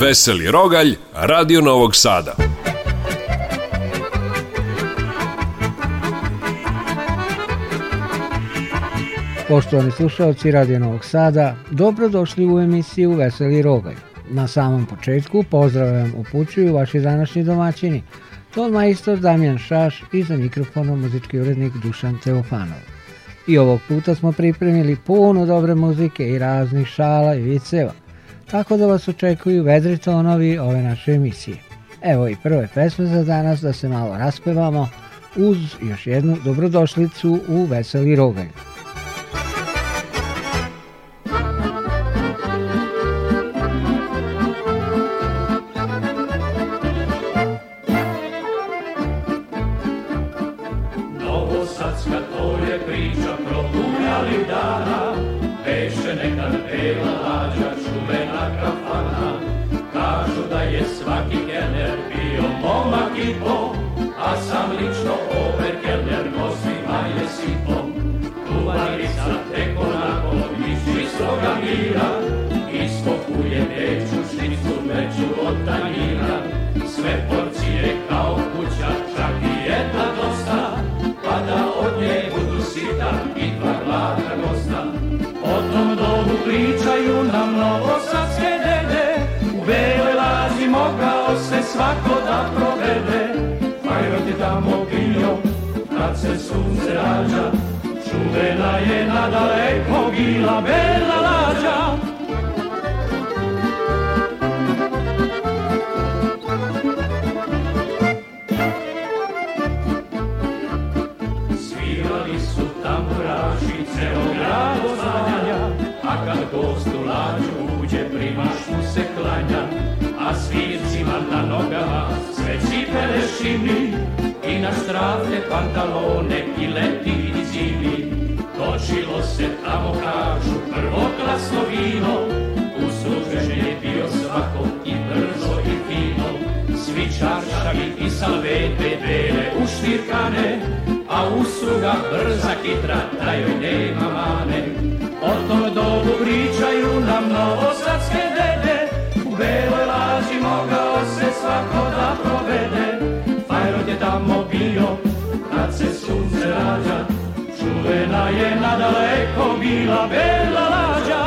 Veseli Rogalj, Radio Novog Sada. Poštovani slušalci Radio Novog Sada, dobrodošli u emisiju Veseli Rogalj. Na samom početku pozdravljam upućuju vaši današnji domaćini, ton majstor Damjan Šaš i za mikrofonom muzički urednik Dušan Teofanov. I ovog puta smo pripremili puno dobre muzike i raznih šala i viceva – tako da vas očekuju vedri tonovi ove naše emisije. Evo i prve pesme za danas da se malo raspevamo uz još jednu dobrodošlicu u Veseli Rogalj. istoga mira, iskokuje neću, šnicu meću od tanjira, sve porcije kao kuća, čak i jedna dosta, pa da od nje budu sita i dva glada gosta. Potom dovu pričaju nam novosadske dede, u bele laži mogao se svako da provede, fajro ti tamo bio, kad se sunce rađa, Čuvena je na daleko bila bela lađa Svirali su tamburaši ceo grado oznanja A kad gost u lađu uđe primaš mu se klanja A svircima na nogama sve cipele šini I na strafne pantalone i leti i zimi Točilo se tamo kažu prvoklasno vino, u služenje je bio svako i brzo i fino. Svi čaršavi i salvete bele uštirkane, a usluga brza hitra da joj nema mane. O tom dobu pričaju nam novosadske dede, u beloj laži mogao se svako da provede. Fajrod je tamo bio, kad se sunce rađa, Čuvena je nadaleko bila bela lađa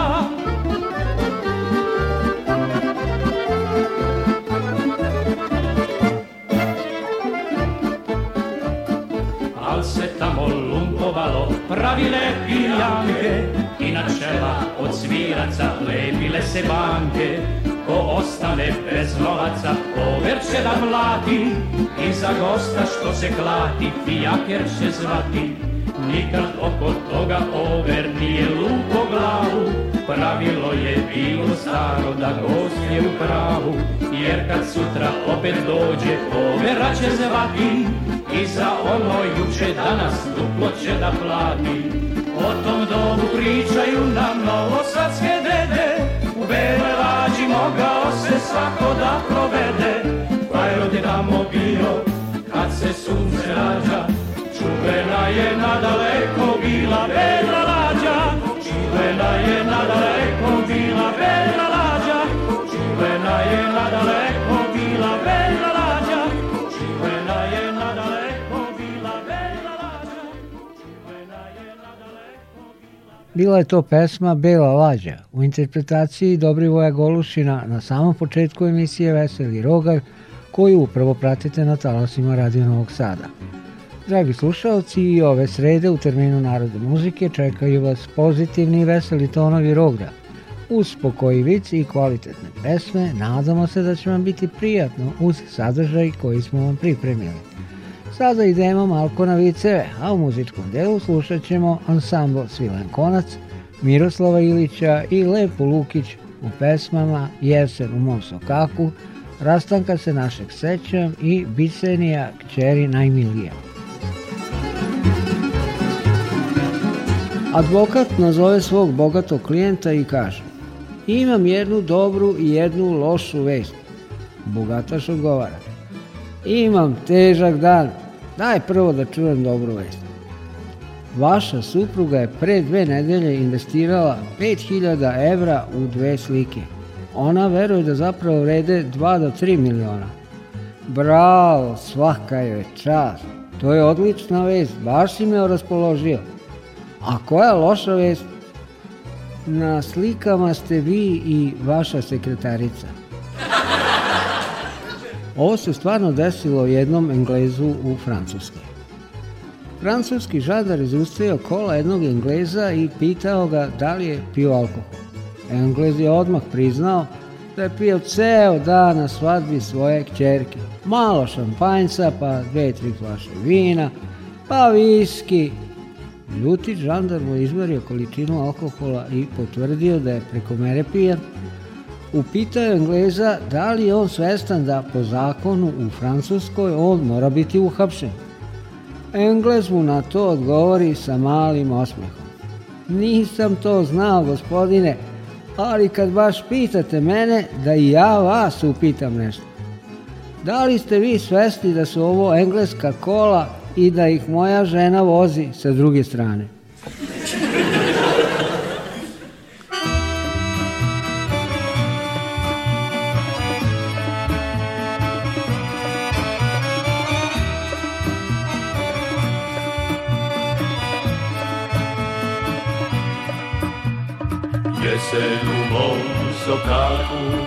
Al se tamo lumpovalo pravile pijanke I na čela od sviraca lepile se banke Ko ostane bez lovaca, pover će da mlati I za gosta što se klati, pijaker će zvati Nikad oko toga over nije lupo glavu Pravilo je bilo staro da gost je u pravu Jer kad sutra opet dođe overa će zvati I za ono juče danas duplo će da plati O tom domu pričaju nam novosadske dede U beloj lađi mogao se svako da provede Pa je tamo bio kad se sunce rađa Čuvena je nadaleko bila Bedra lađa, čuvena je nadaleko bila Bedra lađa, čuvena je nadaleko bila Bedra lađa, čuvena je nadaleko bila Bedra lađa, čuvena je nadaleko bila Bila je to pesma Bela lađa u interpretaciji Dobrivoja Golušina na samom početku emisije Veseli rogar, koju upravo pratite na talasima Radio Novog Sada. Dragi slušalci, i ove srede u terminu Narodne muzike čekaju vas pozitivni i veseli tonovi rogra. Uz spokojivice i kvalitetne pesme nadamo se da će vam biti prijatno uz sadržaj koji smo vam pripremili. Sada idemo malko na viceve, a u muzičkom delu slušat ćemo ansambl Svilen Konac, Miroslava Ilića i Lepo Lukić u pesmama Jesen u mom sokaku, Rastanka se našeg sećam i Bisenija kćeri najmilija. Advokat nazove svog bogatog klijenta i kaže Imam jednu dobru i jednu lošu vest. Bogataš odgovara Imam težak dan, daj prvo da čujem dobru vest. Vaša supruga je pre dve nedelje investirala 5000 evra u dve slike. Ona veruje da zapravo vrede 2 do 3 miliona. Bravo, svaka joj čast. To je odlična vest, baš si me raspoložio. A koja loša vest? Na slikama ste vi i vaša sekretarica. Ovo se stvarno desilo jednom Englezu u Francuskoj. Francuski žadar izustio kola jednog Engleza i pitao ga da li je pio alkohol. Englez je odmah priznao da je pio ceo dan na svadbi svoje kćerke. Malo šampanjca, pa dve, tri flaše vina, pa viski, Ljuti Ljutić žandarmu izmerio količinu alkohola i potvrdio da je preko mere pijan. Upitao je Engleza da li je on svestan da po zakonu u Francuskoj on mora biti uhapšen. Englez mu na to odgovori sa malim osmehom. Nisam to znao, gospodine, ali kad baš pitate mene, da i ja vas upitam nešto. Da li ste vi svesti da su ovo engleska kola i da ih moja žena vozi sa druge strane. Jesen u mom sokaku,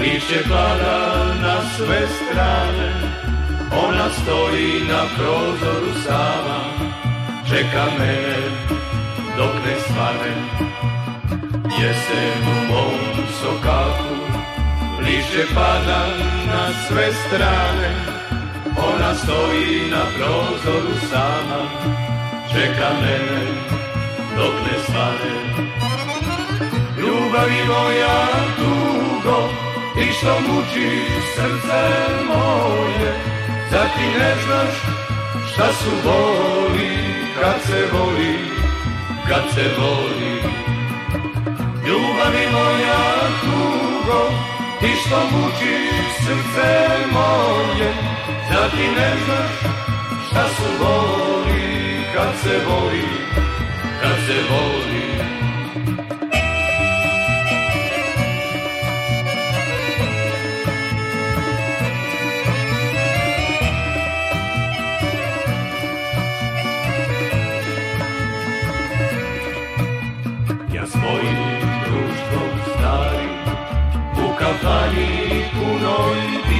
lišće pada na sve strane, Ona stoji na prozoru sama Čeka mene dok ne stvarem Jesen u mom sokaku Lišće pada na sve strane Ona stoji na prozoru sama Čeka mene dok ne stvarem Ljubavi moja tugo i što muči srce moje Zar da ti ne znaš šta su boli kad se voli, kad se voli? Ljubavi moja tugo, ti što muči srce moje, zar da ti ne znaš šta su boli kad se voli, kad se voli? puno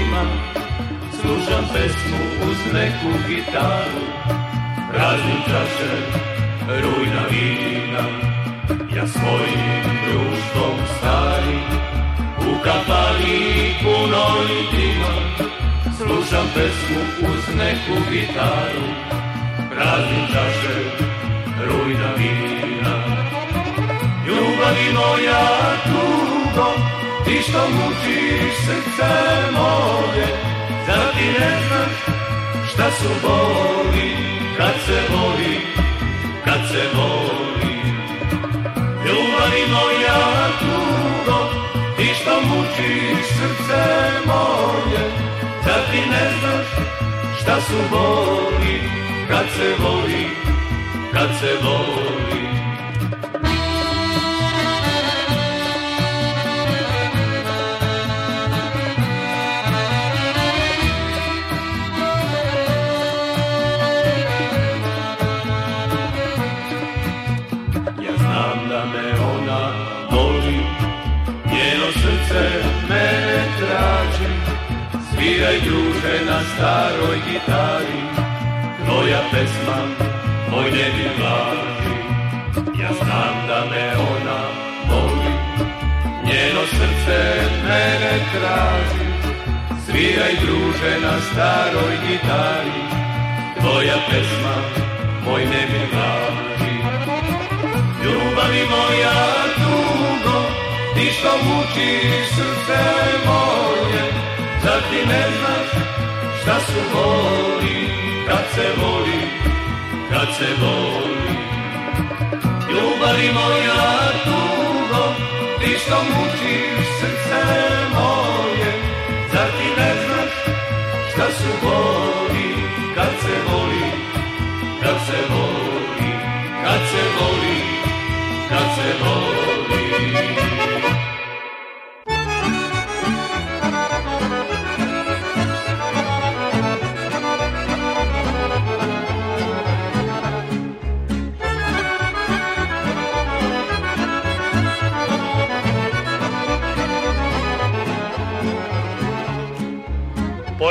ima Slušam pesmu uz neku gitaru Praznim čašem rujna vina Ja svojim društvom starim U kafani puno ima Slušam pesmu uz neku gitaru Praznim čašem rujna vina Ljubavi moja tugo Ti što mučiš srce moje Zar ti ne znaš šta su boli Kad se voli, kad se voli Ljubavi moja tugo Ti što mučiš srce moje Zar ti ne znaš šta su boli Kad se voli, kad se voli druže na staroj gitari Tvoja pesma moj ne mi Ljubavi moja tugo Ti što muči srce moje Zar ti ne znaš šta su voli Kad se voli, kad se voli Ljubavi moja tugo Ti što mučiš srce moje se voli, kad se voli, kad se voli, kad se voli, kad se voli, kad se voli.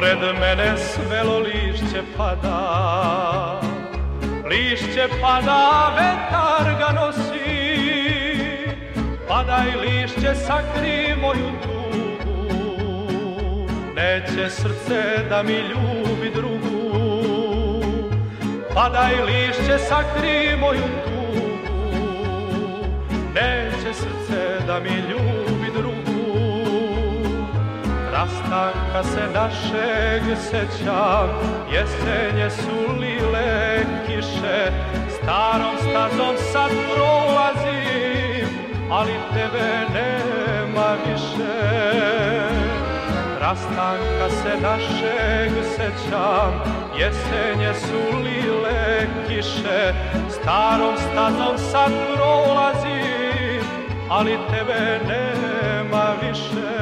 Pored mene svelo lišće pada Lišće pada, vetar ga nosi Padaj lišće, sakri moju tugu Neće srce da mi ljubi drugu Padaj lišće, sakri moju tugu Neće srce da mi ljubi Nastanka se našeg sećam, jesenje su lile kiše, starom stazom sad prolazim, ali tebe nema više. Rastanka se našeg sećam, jesenje su lile kiše, starom stazom sad prolazim, ali tebe nema više.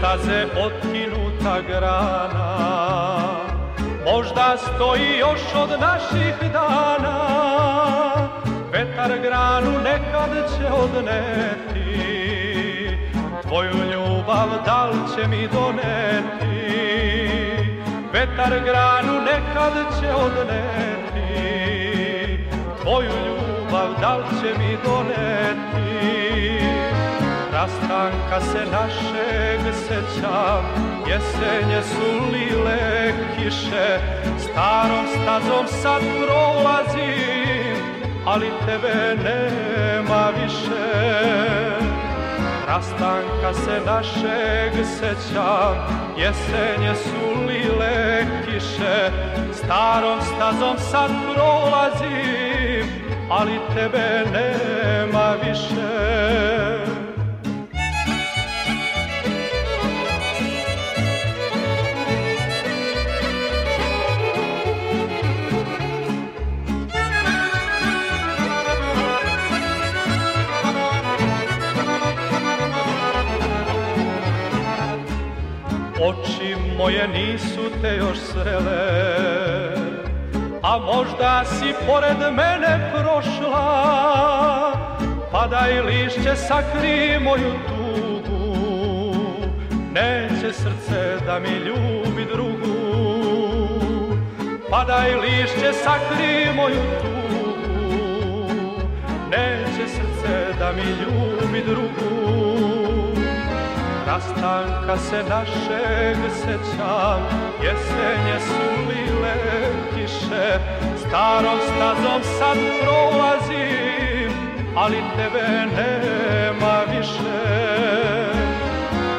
staze otkinuta grana Možda stoji još od naših dana Vetar granu nekad će odneti Tvoju ljubav dal će mi doneti Vetar granu nekad će odneti Tvoju ljubav dal će mi rastanka se našeg sećam, jesenje su lile kiše, starom stazom sad prolazim, ali tebe nema više. Rastanka se našeg sećam, jesenje su lile kiše, starom stazom sad prolazim, ali tebe nema više. koje nisu te još srele A možda si pored mene prošla Padaj lišće sakri moju tugu Neće srce da mi ljubi drugu Padaj lišće sakri moju tugu Neće srce da mi ljubi drugu Rastanka se našeg sećam, jesenje su lile kiše, starom stazom sad prolazim, ali tebe nema više.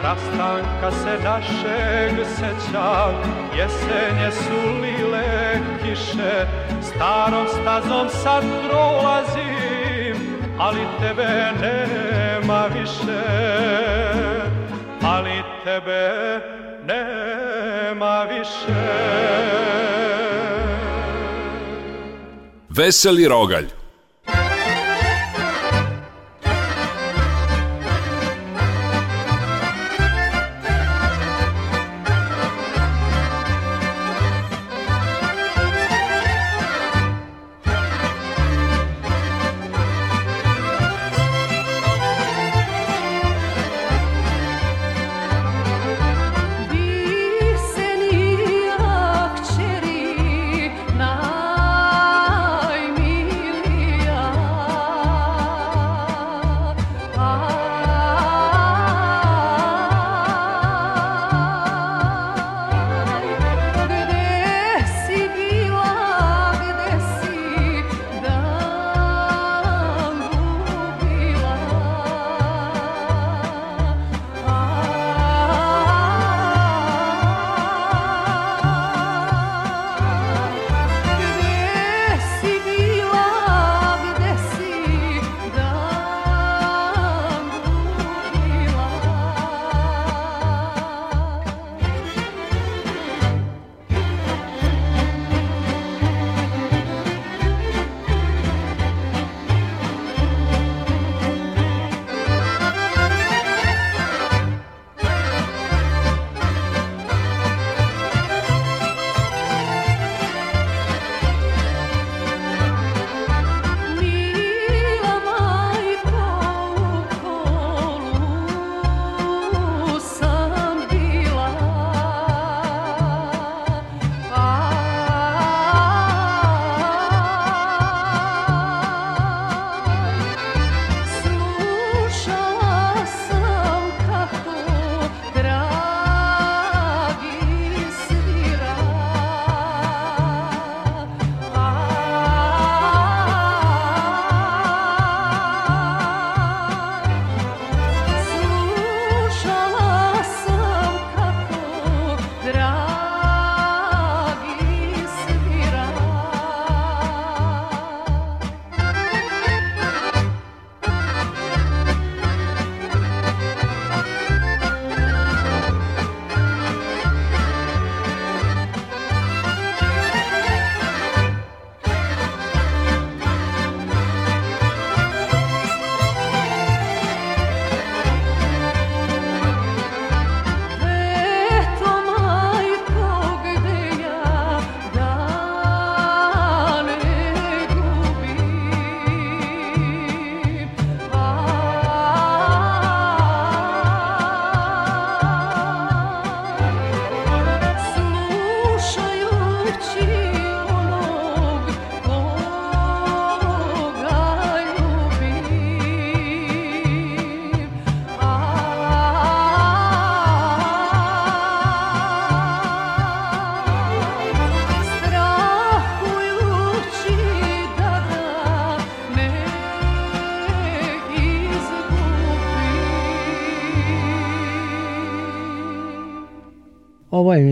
Rastanka se našeg sećam, jesenje su lile kiše, starom stazom sad prolazim, ali tebe nema više ali tebe nema više. Veseli rogalj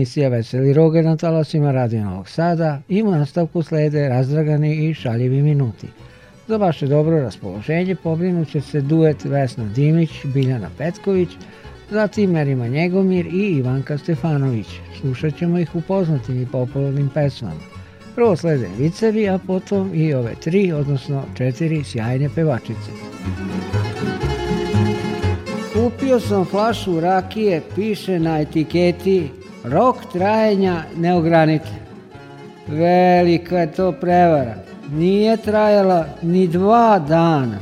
Emisija Veseli Roger na talasima Radio Novog Sada i u nastavku slede razdragani i šaljivi minuti. Za vaše dobro raspoloženje pobrinut će se duet Vesna Dimić, Biljana Petković, zatim Merima Njegomir i Ivanka Stefanović. Slušat ćemo ih u poznatim i popularnim pesmama. Prvo slede vicevi, a potom i ove tri, odnosno četiri sjajne pevačice. Kupio sam flašu rakije, piše na etiketi Rok trajenja neograničen. Velika je to prevara. Nije trajala ni dva dana.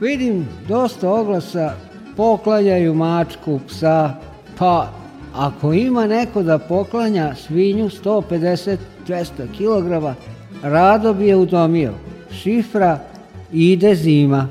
Vidim dosta oglasa poklanjaju mačku, psa, pa ako ima neko da poklanja svinju 150-200 kg, rado bi je udomio. Šifra ide zima.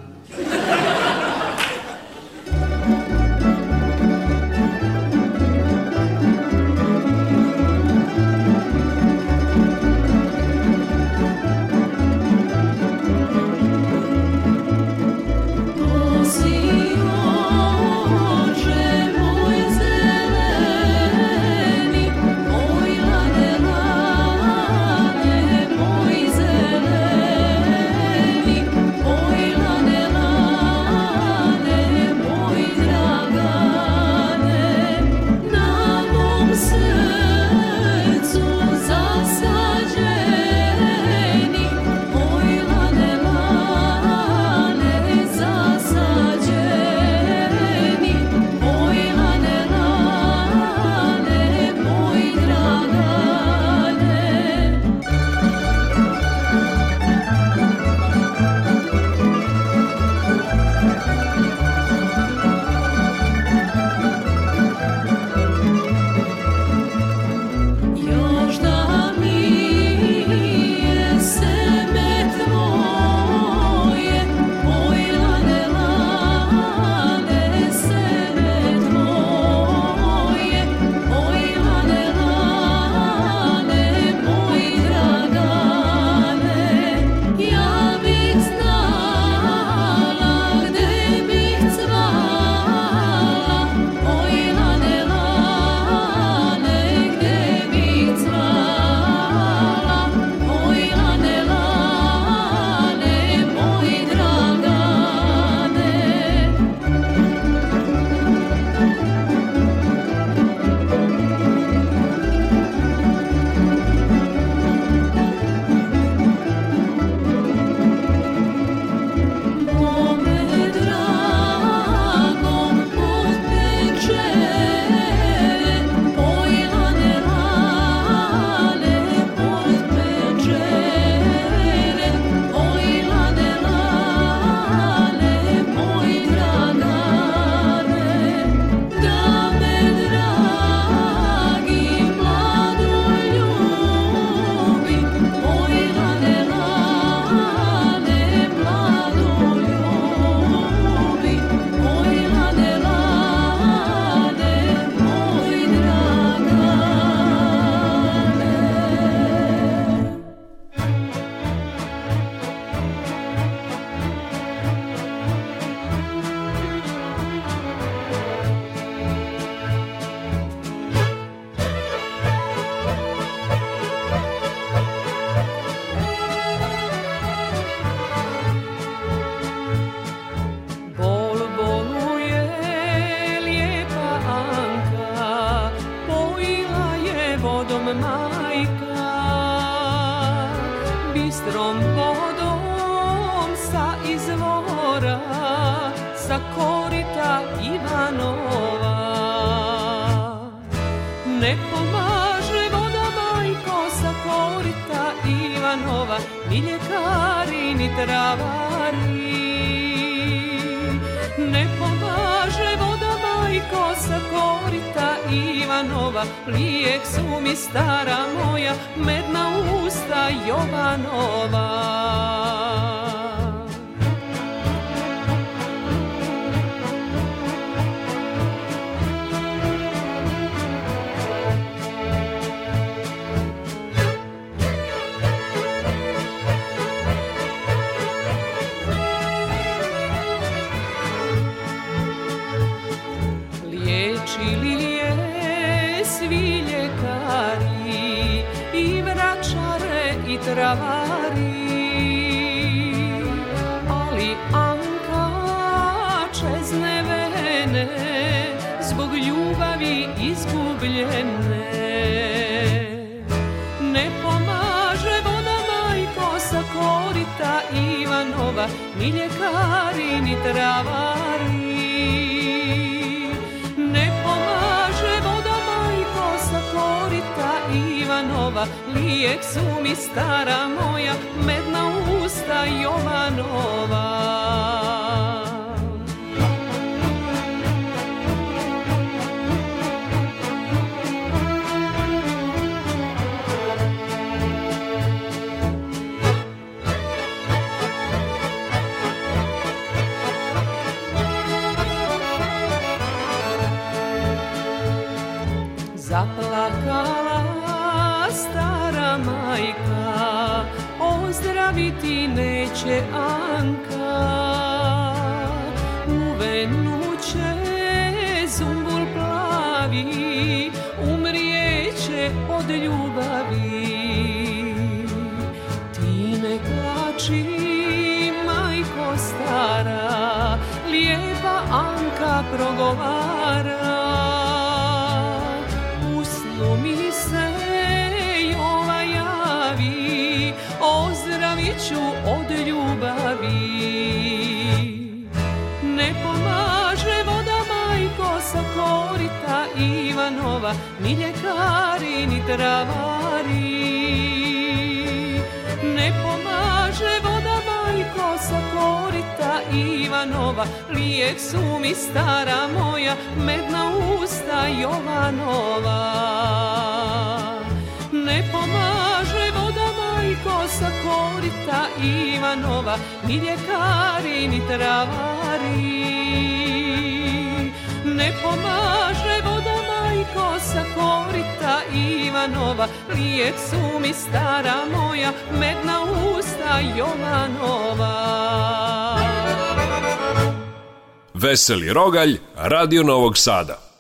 snova Lijek su mi stara moja Medna usta Jovanova travari Ne pomaže voda majko sa korita Ivanova Lijek su mi stara moja, medna usta Jovanova anca Anka, uvenuće zumbul plavi, umrijeće od ljubavi. Ti ne plači, majko stara, lijepa Anka progovara. U snu mi javi, ozdravit ljubavi Ne pomaže voda majko sa korita Ivanova Ni ljekari, ni travari Ne pomaže voda majko sa korita Ivanova Lijek su mi stara moja Medna usta Jovanova Ne pomaže sa korita Ivanova, ni ljekari, ni travari. Ne pomaže voda majko sa korita Ivanova, lijep su mi stara moja, medna usta Jovanova. Veseli Rogalj, Radio Novog Sada.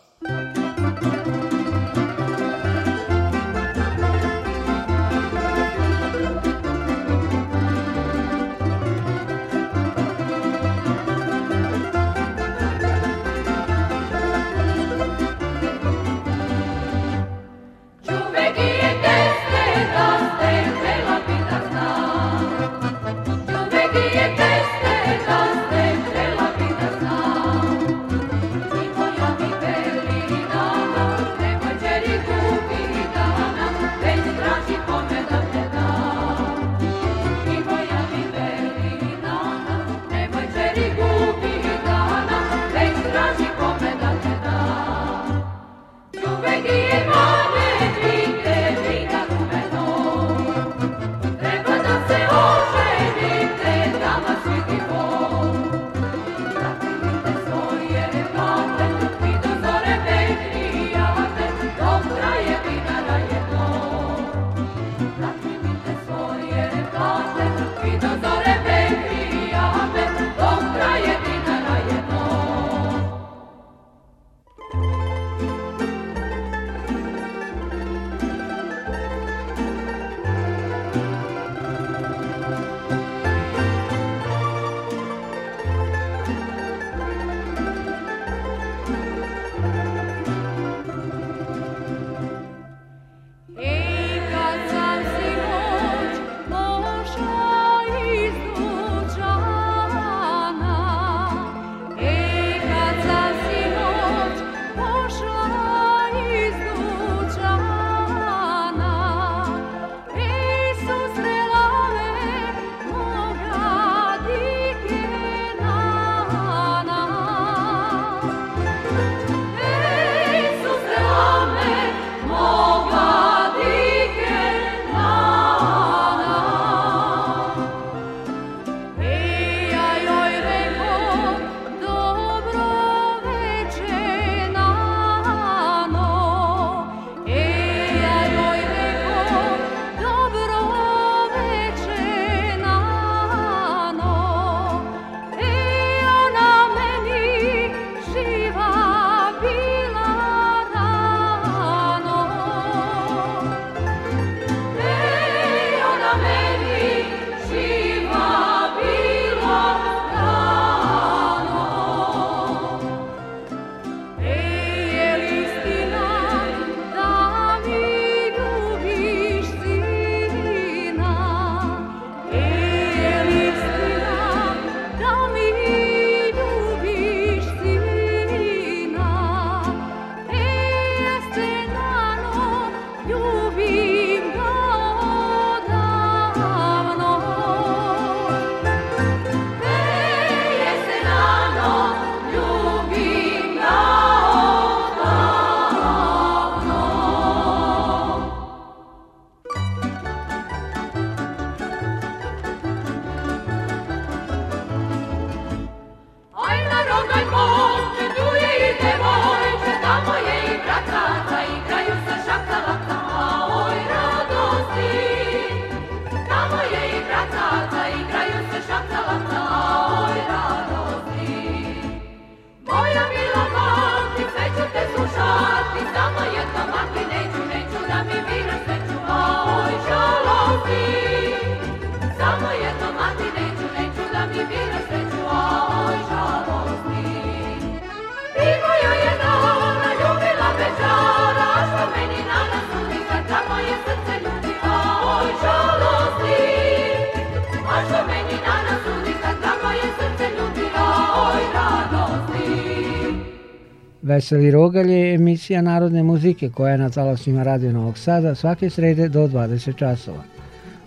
Veseli Rogalje, emisija narodne muzike koja je na talasima Radio Novog Sada svake srede do 20 časova.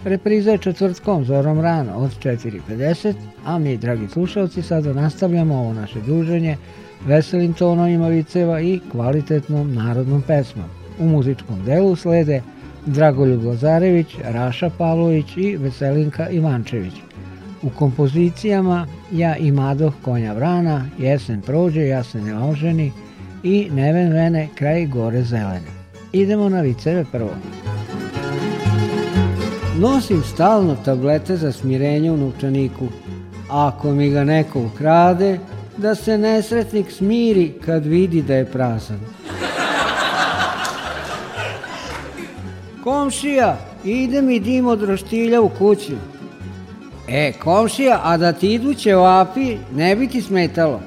Repriza je četvrtkom zorom rano od 4.50, a mi, dragi slušalci, sada nastavljamo ovo naše druženje veselim tonovima viceva i kvalitetnom narodnom pesmom. U muzičkom delu slede Dragoljub Lazarević, Raša Pavlović i Veselinka Ivančević. U kompozicijama Ja i Madoh konja vrana, Jesen prođe, Ja je ne oženi, i Neven Vene kraj gore zelene. Idemo na viceve prvo. Nosim stalno tablete za smirenje u novčaniku. Ako mi ga neko ukrade, da se nesretnik smiri kad vidi da je prazan. Komšija, ide mi dim od roštilja u kuću. E, komšija, a da ti iduće ćevapi, ne bi ti smetalo.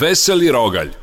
Veseli rogalj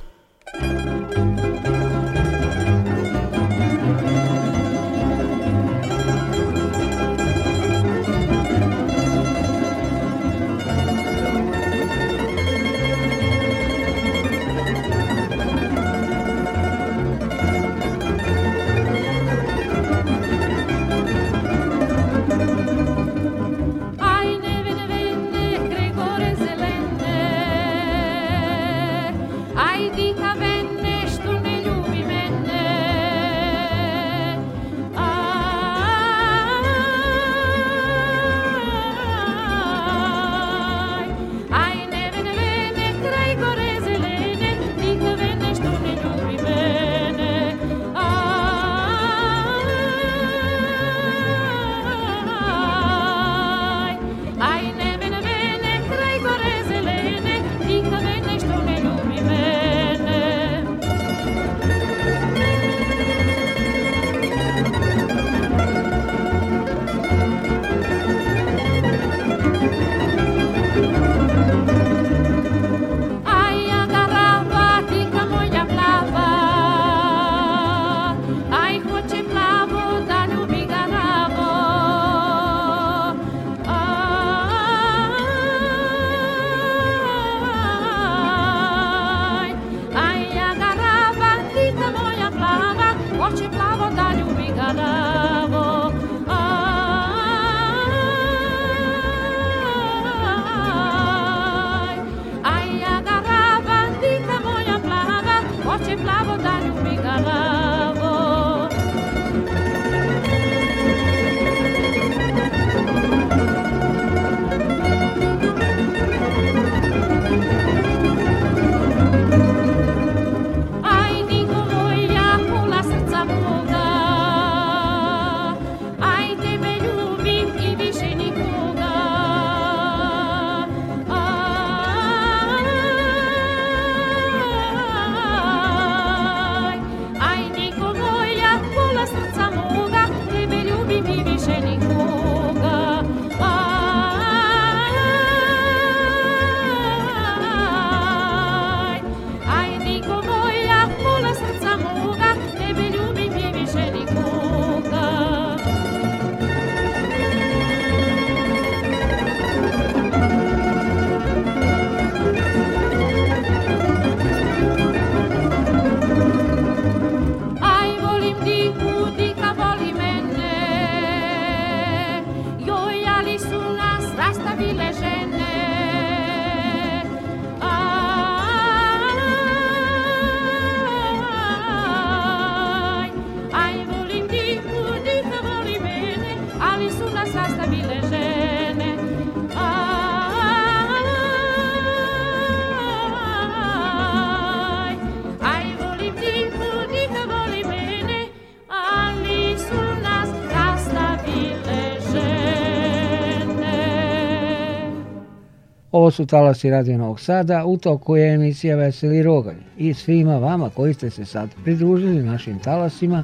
Ovo su talasi Radio Novog Sada, u toku je emisija Veseli Rogalj. I svima vama koji ste se sad pridružili našim talasima,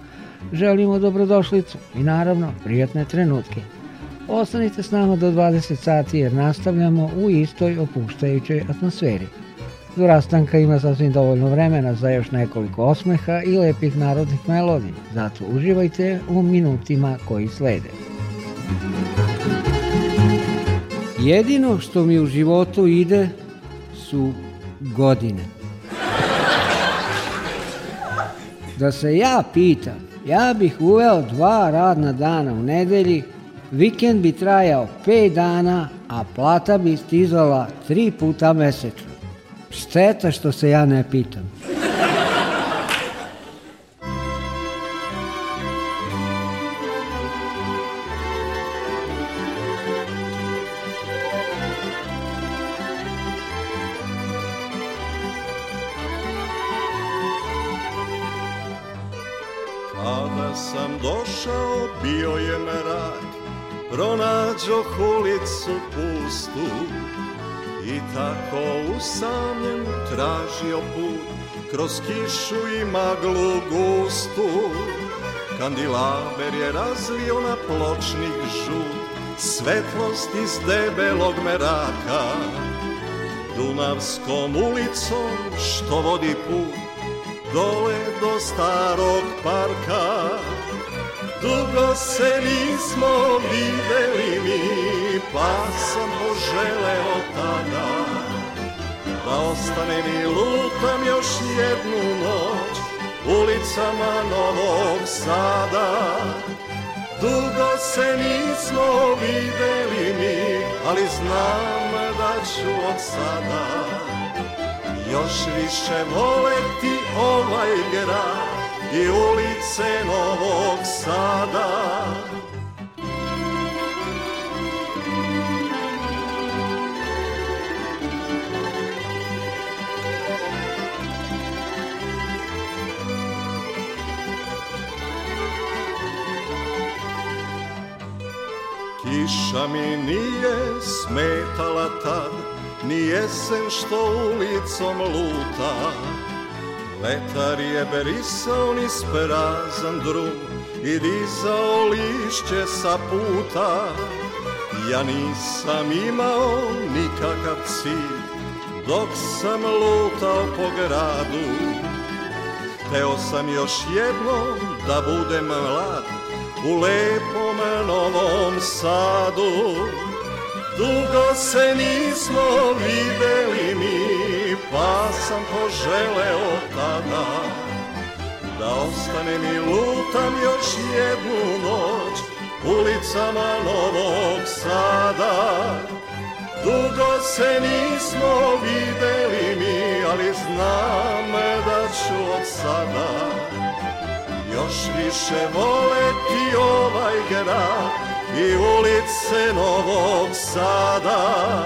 želimo dobrodošlicu i naravno prijatne trenutke. Ostanite s nama do 20 sati jer nastavljamo u istoj opuštajućoj atmosferi. Do rastanka ima sasvim dovoljno vremena za još nekoliko osmeha i lepih narodnih melodija, zato uživajte u minutima koji slede. Jedino što mi u životu ide su godine. Da se ja pitam, ja bih uveo dva radna dana u nedelji, vikend bi trajao 5 dana, a plata bi stizala tri puta mesečno. Šteta što se ja ne pitam. usamljen tražio put Kroz kišu i maglu gustu Kandilaber je razlio na pločnik žut Svetlost iz debelog meraka Dunavskom ulicom što vodi put Dole do starog parka Dugo se nismo videli mi Pa sam poželeo tada ostanem i lutam još jednu noć ulicama Novog Sada. Dugo se nismo videli mi, ali znam da ću od sada još više voleti ovaj grad i ulice Novog Sada. Kiša mi nije smetala tad, ni jesen što ulicom luta. Letar je berisao niz perazan drum i dizao lišće sa puta. Ja nisam imao nikakav cilj, dok sam lutao po gradu. Teo sam još jednom da budem mlad, u lepom Novom Sadu Dugo se nismo videli mi, pa sam poželeo tada Da ostanem i lutam još jednu noć ulicama Novog Sada Dugo se nismo videli mi, ali znam da ću od sada Još više voleti ovaj grad i ulice Novog Sada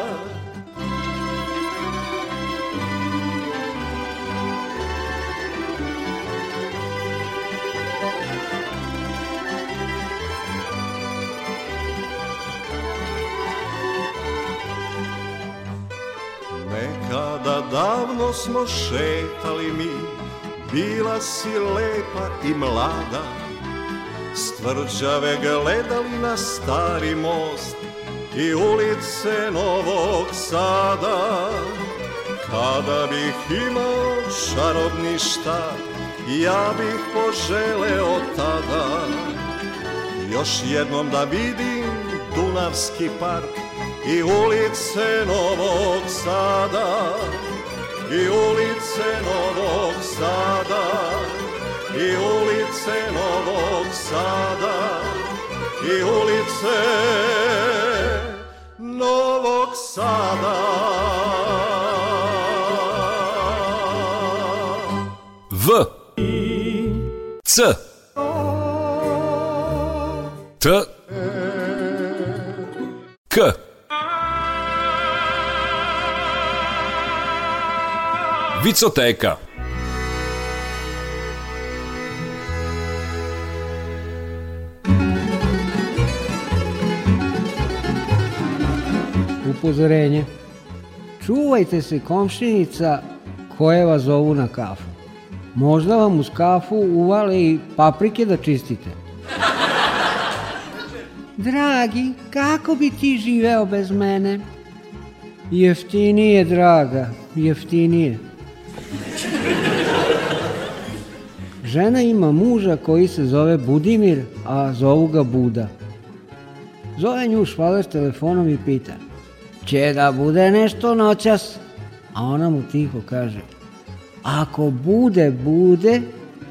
Nekada davno smo šetali mi Bila si lepa i mlada S tvrđave gledali na stari most I ulice Novog Sada Kada bih imao čarobni štab Ja bih poželeo tada Još jednom da vidim Dunavski park I ulice Novog Sada i ulice Novog Sada i ulice Novog Sada i ulice Novog Sada V I C T Vicoteka. Upozorenje. Čuvajte se komšinica koje vas zovu na kafu. Možda vam uz kafu uvale i paprike da čistite. Dragi, kako bi ti živeo bez mene? Jeftinije, draga, jeftinije. Žena ima muža koji se zove Budimir, a zovu ga Buda. Zove nju švaler telefonom i pita Će da bude nešto noćas? A ona mu tiho kaže Ako bude, bude,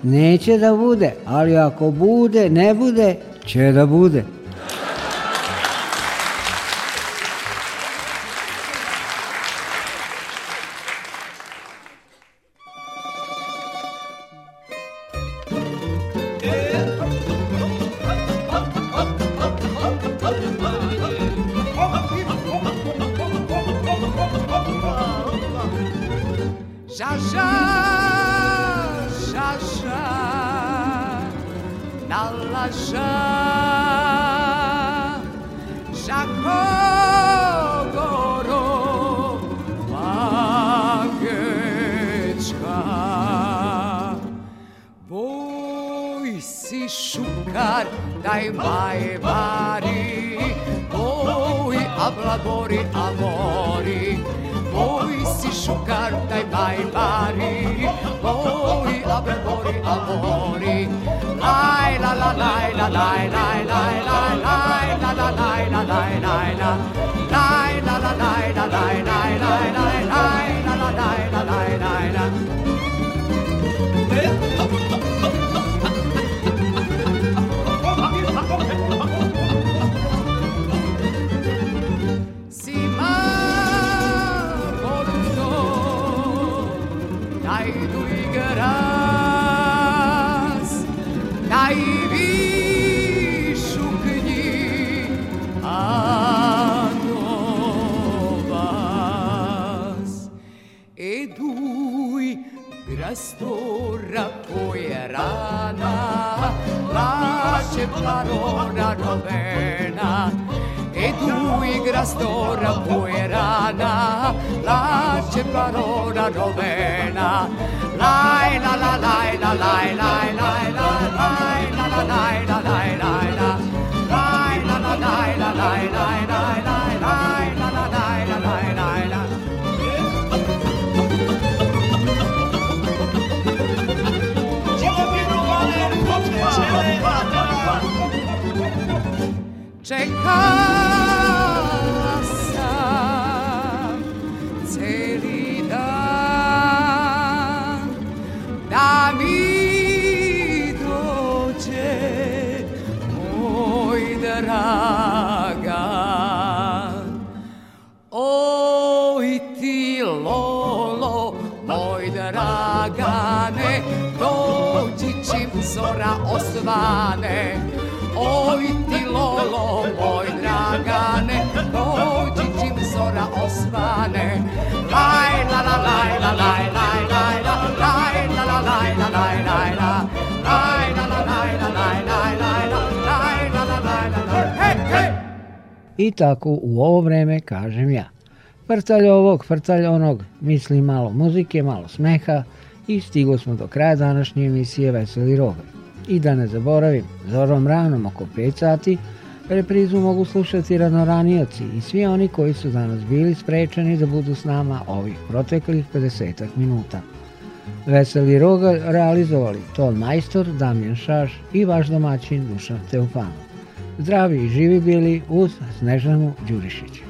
neće da bude, ali ako bude, ne bude, će da bude. La, lace barona romena, e i grastora puerana, lace barona romena, lai la la lai la lai lai lai la lai la la lai la lai la lai la lai la lai la lai Čekala sam celi dan da mi dođe moj drag. dobra osvane Oj ti lolo, moj dragane Dođi čim zora osvane Laj la la laj la laj laj laj la Laj la la laj la laj laj la I tako u ovo vreme kažem ja. Frtalj ovog, frtalj onog, misli malo muzike, malo smeha i stigo smo do kraja današnje emisije Veseli Rogar. I da ne zaboravim, zorom ranom oko 5 sati reprizu mogu slušati ranoranioci i svi oni koji su danas bili sprečeni da budu s nama ovih proteklih 50 minuta. Veseli Roga realizovali Ton Majstor, Damjan Šaš i vaš domaćin Dušan Teufano. Zdravi i živi bili uz Snežanu Đurišića.